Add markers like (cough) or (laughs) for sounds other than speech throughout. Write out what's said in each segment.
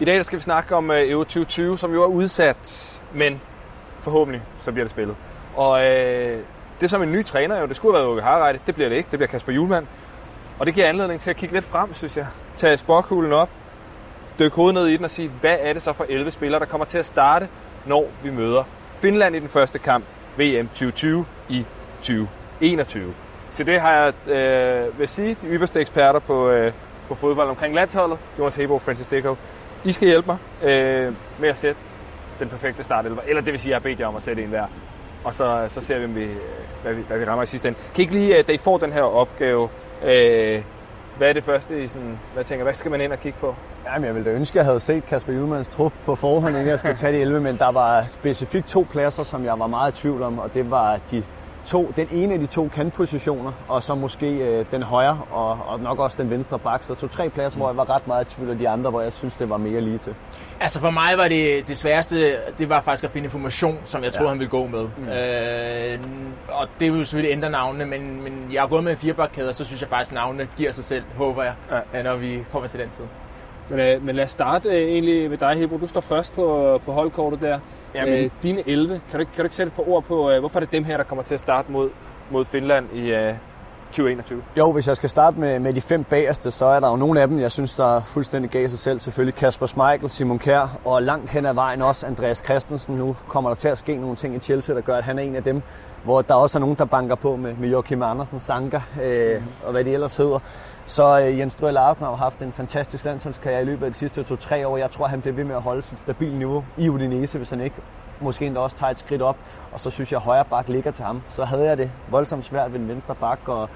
I dag skal vi snakke om uh, Euro 2020, som jo er udsat, men forhåbentlig så bliver det spillet. Og øh, det er som en ny træner jo, det skulle have været Uke Harreide, det bliver det ikke, det bliver Kasper Julemand. Og det giver anledning til at kigge lidt frem, synes jeg. Tage sporkuglen op, dykke hovedet ned i den og sige, hvad er det så for 11 spillere, der kommer til at starte, når vi møder Finland i den første kamp VM 2020 i 2021. Til det har jeg, øh, vil sige, de ypperste eksperter på, øh, på fodbold omkring landsholdet, Jonas Hebo og Francis Dickow. I skal hjælpe mig øh, med at sætte den perfekte startelver, eller det vil sige, at jeg har bedt jer om at sætte en hver. Og så, øh, så ser vi, om vi, øh, hvad, vi, hvad vi rammer i sidste ende. Kan I ikke lige, øh, da I får den her opgave, øh, hvad er det første, I sådan, hvad tænker, hvad skal man ind og kigge på? Jamen, jeg ville da ønske, at jeg havde set Kasper Juhlmanns trup på forhånd, inden jeg skulle tage de 11, men der var specifikt to pladser, som jeg var meget i tvivl om, og det var de to, den ene af de to kantpositioner, og så måske øh, den højre, og, og nok også den venstre bak. Så to tre pladser, hvor jeg var ret meget i tvivl, og de andre, hvor jeg synes, det var mere lige til. Altså for mig var det det sværeste, det var faktisk at finde information, som jeg troede, ja. han ville gå med. Mm. Øh, og det vil jo selvfølgelig ændre navnene, men, men jeg har gået med en firebakkæde, og så synes jeg faktisk, at navnene giver sig selv, håber jeg, ja. når vi kommer til den tid. Men, øh, men lad os starte øh, egentlig med dig, Hebro. Du står først på, på holdkortet der. Jamen. Øh, dine 11, kan du, kan du ikke sætte et par ord på, øh, hvorfor er det dem her, der kommer til at starte mod, mod Finland i øh, 2021? Jo, hvis jeg skal starte med, med de fem bagerste, så er der jo nogle af dem, jeg synes, der er fuldstændig gav sig selv. Selvfølgelig Kasper Schmeichel, Simon Kjær og langt hen ad vejen også Andreas Christensen. Nu kommer der til at ske nogle ting i Chelsea, der gør, at han er en af dem, hvor der også er nogen, der banker på med, med Joachim Andersen, Sanka øh, mm. og hvad de ellers hedder. Så øh, Jens Strøge Larsen har haft en fantastisk landsholdskarriere i løbet af de sidste to-tre år. Jeg tror, han bliver ved med at holde sit stabile niveau i Udinese, hvis han ikke måske endda også tager et skridt op. Og så synes jeg, at højre bak ligger til ham. Så havde jeg det voldsomt svært ved den venstre bak, og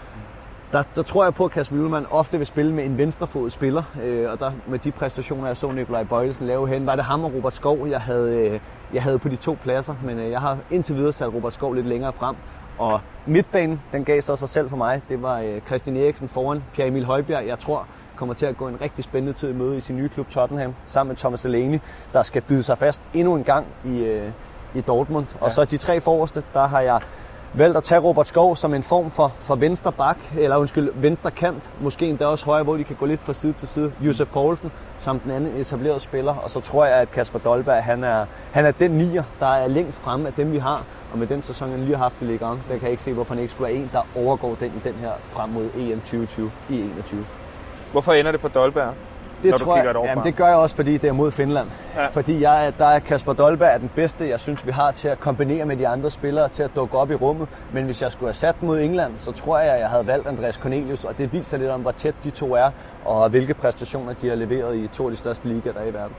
der, der tror jeg på, at Kasper Julemand ofte vil spille med en venstrefodet spiller, øh, og der med de præstationer, jeg så Nikolaj Bøjelsen lave hen, var det ham og Robert Skov, jeg havde, øh, jeg havde på de to pladser, men øh, jeg har indtil videre sat Robert Skov lidt længere frem, og midtbanen, den gav så sig selv for mig. Det var øh, Christian Eriksen foran Pierre Emil Højbjerg. Jeg tror, kommer til at gå en rigtig spændende tid i møde i sin nye klub Tottenham, sammen med Thomas Delaney, der skal byde sig fast endnu en gang i, øh, i Dortmund. Ja. Og så de tre forreste, der har jeg valgt at tage Robert Skov som en form for, for venstre bak, eller undskyld, venstre kant, måske endda også højre, hvor de kan gå lidt fra side til side. Josef Poulsen som den anden etablerede spiller, og så tror jeg, at Kasper Dolberg, han er, han er den nier, der er længst fremme af dem, vi har. Og med den sæson, han lige har haft i Ligue 1, der kan jeg ikke se, hvorfor han ikke skulle være en, der overgår den i den her frem mod EM 2020 i 21. Hvorfor ender det på Dolberg? Det når tror du jeg, jamen, det gør jeg også, fordi det er mod Finland. Ja. Fordi jeg, der er Kasper Dolberg er den bedste, jeg synes, vi har til at kombinere med de andre spillere, til at dukke op i rummet. Men hvis jeg skulle have sat mod England, så tror jeg, at jeg havde valgt Andreas Cornelius, og det viser lidt om, hvor tæt de to er, og hvilke præstationer de har leveret i to af de største ligaer, der er i verden.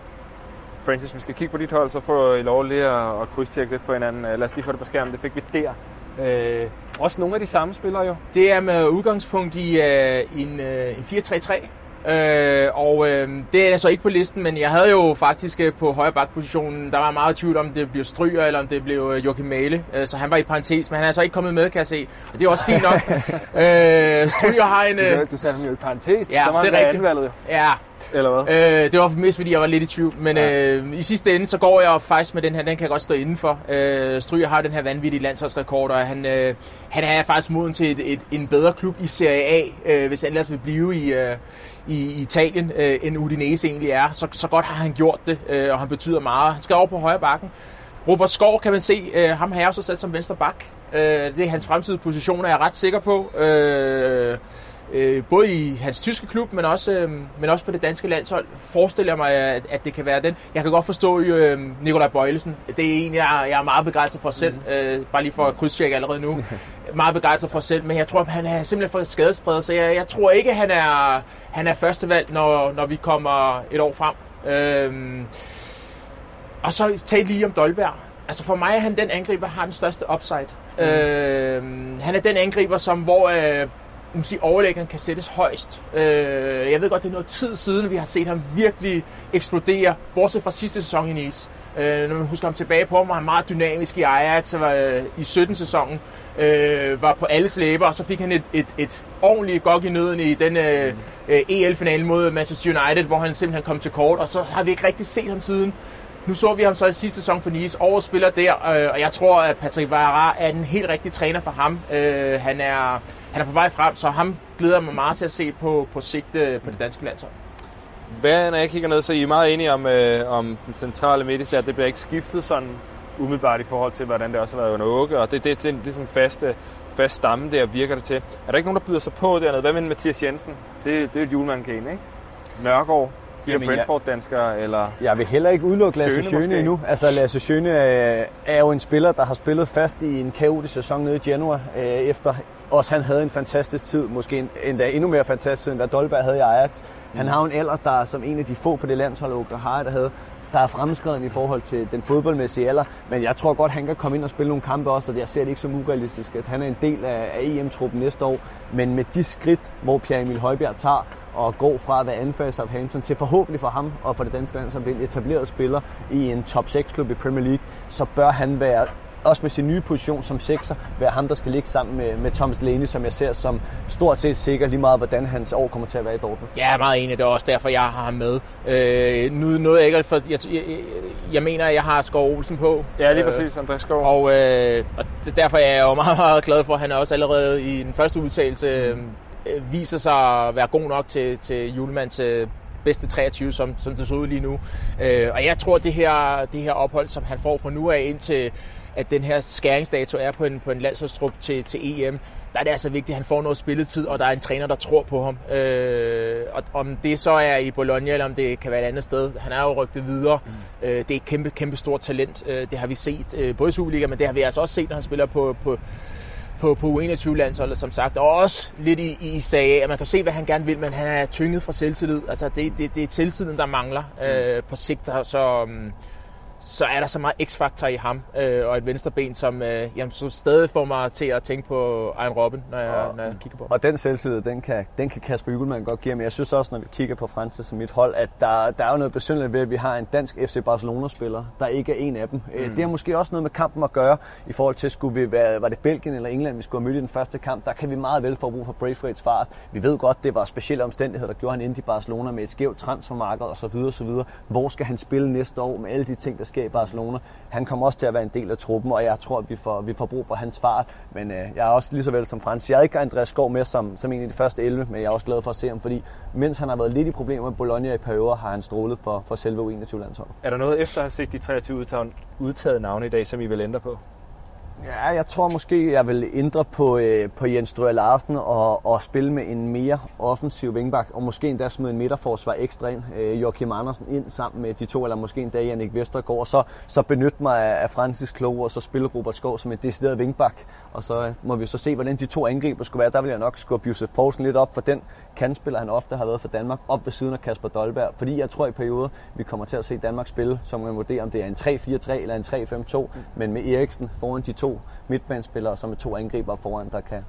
Francis, vi skal kigge på dit hold, så får I lov lige at, at krydstjekke lidt på hinanden. Lad os lige få det på skærmen, det fik vi der. Øh, også nogle af de samme spillere jo. Det er med udgangspunkt i uh, en, uh, en 4-3-3, Øh, og øh, det er så ikke på listen, men jeg havde jo faktisk øh, på højre bakpositionen, der var meget tvivl om det blev Stryger eller om det blev øh, Joachim Male, øh, så han var i parentes, men han er så ikke kommet med, kan jeg se. Og det er også fint nok. (laughs) øh, Stryger har en... Øh, du sagde ham jo i parentes, ja, så var det er rigtigt. Anvalget. Ja, eller hvad? Øh, det var mest fordi, jeg var lidt i tvivl. Men ja. øh, i sidste ende, så går jeg faktisk med den her, den kan jeg godt stå indenfor. Øh, Stryger har den her vanvittige landsholdsrekord, og han, øh, han er faktisk moden til et, et, en bedre klub i Serie A, øh, hvis han ellers vil blive i, øh, i Italien, øh, end Udinese egentlig er. Så, så godt har han gjort det, øh, og han betyder meget. Han skal over på højre bakken. Robert Skov kan man se, øh, ham har jeg også sat som venstre bak. Øh, det er hans fremtidige position, er jeg ret sikker på. Øh, øh, både i hans tyske klub, men også, øh, men også på det danske landshold, forestiller jeg mig, at, at det kan være den. Jeg kan godt forstå øh, Nikolaj Bøjlesen. Det er en, jeg, jeg er meget begejstret for selv. Mm. Øh, bare lige for at krydstjekke allerede nu. (laughs) meget begejstret for selv, men jeg tror, at han er simpelthen for skadespredet, så jeg, jeg tror ikke, at han er, han er førstevalg, når, når vi kommer et år frem. Øh, og så tag lige om Dolberg. Altså for mig er han den angriber, der har den største upside. Mm. Øh, han er den angriber, som hvor øh, man sige, overlæggeren kan sættes højst. Øh, jeg ved godt, det er noget tid siden, vi har set ham virkelig eksplodere, bortset fra sidste sæson i Nice. Øh, når man husker ham tilbage på, var han meget dynamisk i Ajax, var, øh, i 17-sæsonen, øh, var på alle slæber, og så fik han et, et, et ordentligt gok i nøden i den øh, mm. øh, EL-finale mod Manchester United, hvor han simpelthen kom til kort, og så har vi ikke rigtig set ham siden. Nu så vi ham så i sidste sæson for Nice, overspiller der, øh, og jeg tror, at Patrick Vieira er en helt rigtig træner for ham. Øh, han, er, han er på vej frem, så ham glæder mig meget til at se på, på sigt øh, på det danske landshold. Hvad, når jeg kigger ned, så er I meget enige om, øh, om den centrale midt, det bliver ikke skiftet sådan umiddelbart i forhold til, hvordan det også har været under Åke, og det, det, det, det er sådan en fast, fast stamme der, virker det til. Er der ikke nogen, der byder sig på dernede? Hvad med Mathias Jensen? Det, det er et julemandkane, ikke? Nørgaard, de her Brentford-danskere, eller... Jeg vil heller ikke udelukke Lasse Schøne endnu. Altså, Lasse Schøne er, er jo en spiller, der har spillet fast i en kaotisk sæson nede i Genoa, øh, efter også han havde en fantastisk tid, måske endda endnu mere fantastisk, end hvad Dolberg havde i Ajax. Han har jo en alder, der som en af de få på det landshold, der har der havde, der er fremskreden i forhold til den fodboldmæssige alder, men jeg tror godt, han kan komme ind og spille nogle kampe også, og jeg ser det ikke som urealistisk, at han er en del af, af EM-truppen næste år, men med de skridt, hvor Pierre Emil Højbjerg tager, og går fra at være anfører af Hampton til forhåbentlig for ham og for det danske land som en etableret spiller i en top 6 klub i Premier League, så bør han være også med sin nye position som sekser, være ham, der skal ligge sammen med, med Thomas Lene, som jeg ser som stort set sikker lige meget, hvordan hans år kommer til at være i Dortmund. Ja, jeg er meget enig. Det er også derfor, jeg har ham med. Øh, nu noget jeg ikke, for jeg, jeg, jeg, mener, at jeg har Skov Olsen på. Ja, lige øh, præcis, Andreas Skov. Og, øh, og derfor er jeg jo meget, meget glad for, at han også allerede i den første udtalelse øh, viser sig at være god nok til, til Julemands øh, bedste 23, som, som det så ud lige nu. Øh, og jeg tror, at det her, det her ophold, som han får fra nu af indtil at den her skæringsdato er på en, på en landsholdstrup til, til EM, der er det altså vigtigt, at han får noget spilletid, og der er en træner, der tror på ham. Øh, og om det så er i Bologna, eller om det kan være et andet sted, han er jo rygtet videre. Mm. Øh, det er et kæmpe, kæmpe stort talent. Øh, det har vi set øh, både i Superliga, men det har vi altså også set, når han spiller på, på, på, på U21-landsholdet, som sagt. Og også lidt i, i sag at man kan se, hvad han gerne vil, men han er tynget fra selvtillid. Altså, det, det, det er selvtilliden, der mangler øh, mm. på sigt. Så, um, så er der så meget x-faktor i ham, øh, og et venstreben, som øh, jamen, så stadig får mig til at tænke på Ejn Robben, når jeg, og, når jeg kigger på Og den selvtillid, den kan, den kan Kasper Jugelmann godt give, men jeg synes også, når vi kigger på Francis som mit hold, at der, der er jo noget besynderligt ved, at vi har en dansk FC Barcelona-spiller, der ikke er en af dem. Øh, mm. Det har måske også noget med kampen at gøre, i forhold til, skulle vi være, var det Belgien eller England, vi skulle have mødt i den første kamp, der kan vi meget vel få brug for Braithwaite's fart. Vi ved godt, det var specielle omstændigheder, der gjorde han ind i Barcelona med et skævt transfermarked osv. osv. Hvor skal han spille næste år med alle de ting, der sker i Barcelona? Han kommer også til at være en del af truppen, og jeg tror, at vi får, vi får brug for hans fart. Men øh, jeg er også lige så vel som Frans. Jeg er ikke Andreas Skov med som, som en af de første 11, men jeg er også glad for at se ham, fordi mens han har været lidt i problemer med Bologna i perioder, har han strålet for, for selve U21-landsholdet. Er der noget efter at have set de 23 udtaget, udtaget navne i dag, som I vil ændre på? Ja, jeg tror måske, jeg vil ændre på, øh, på Jens Strøger Larsen og, og spille med en mere offensiv vingbak, og måske endda smide en midterforsvar ekstra ind, øh, Joachim Andersen ind sammen med de to, eller måske endda Jannik Vestergaard, og så, så benytte mig af, af Francis Klo, og så spille Robert Skov som en decideret vingbak, og så øh, må vi så se, hvordan de to angriber skulle være. Der vil jeg nok skubbe Josef Poulsen lidt op, for den kandspiller, han ofte har været for Danmark, op ved siden af Kasper Dolberg, fordi jeg tror i perioder, vi kommer til at se Danmark spille, som man vurderer, om det er en 3-4-3 eller en 3-5-2, men med Eriksen foran de to to midtbanespillere, som er to angriber foran, der kan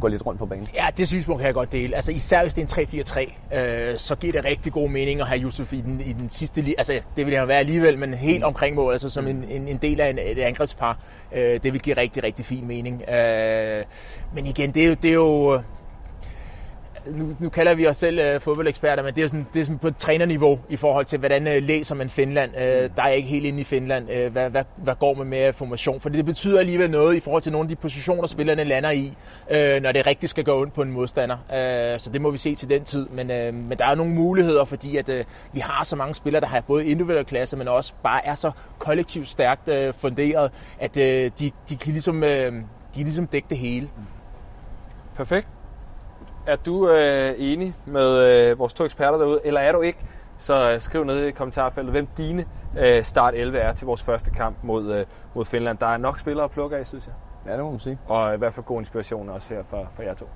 gå lidt rundt på banen. Ja, det synspunkt kan jeg godt dele. Altså især hvis det er en 3-4-3, øh, så giver det rigtig god mening at have Yusuf i den, i den sidste lige. Altså det vil jeg være alligevel, men helt mm. omkring mål, altså som en, en, en del af en, et angrebspar. Øh, det vil give rigtig, rigtig fin mening. Øh, men igen, det er jo, det er jo nu, nu kalder vi os selv øh, fodboldeksperter, men det er, sådan, det er sådan på trænerniveau i forhold til, hvordan øh, læser man Finland. Øh, mm. der er ikke helt inde i Finland, øh, hvad, hvad, hvad går man med formation? For det betyder alligevel noget i forhold til nogle af de positioner, spillerne lander i, øh, når det rigtig skal gå ondt på en modstander. Øh, så det må vi se til den tid. Men, øh, men der er nogle muligheder, fordi at øh, vi har så mange spillere, der har både individuelle klasse, men også bare er så kollektivt stærkt øh, funderet, at øh, de, de kan ligesom, øh, de kan ligesom dække det hele. Perfekt. Er du øh, enig med øh, vores to eksperter derude, eller er du ikke? Så øh, skriv ned i kommentarfeltet, hvem dine øh, start 11 er til vores første kamp mod, øh, mod Finland. Der er nok spillere at plukke af, synes jeg. Ja, det må man sige. Og i hvert fald god inspiration også her for, for jer to.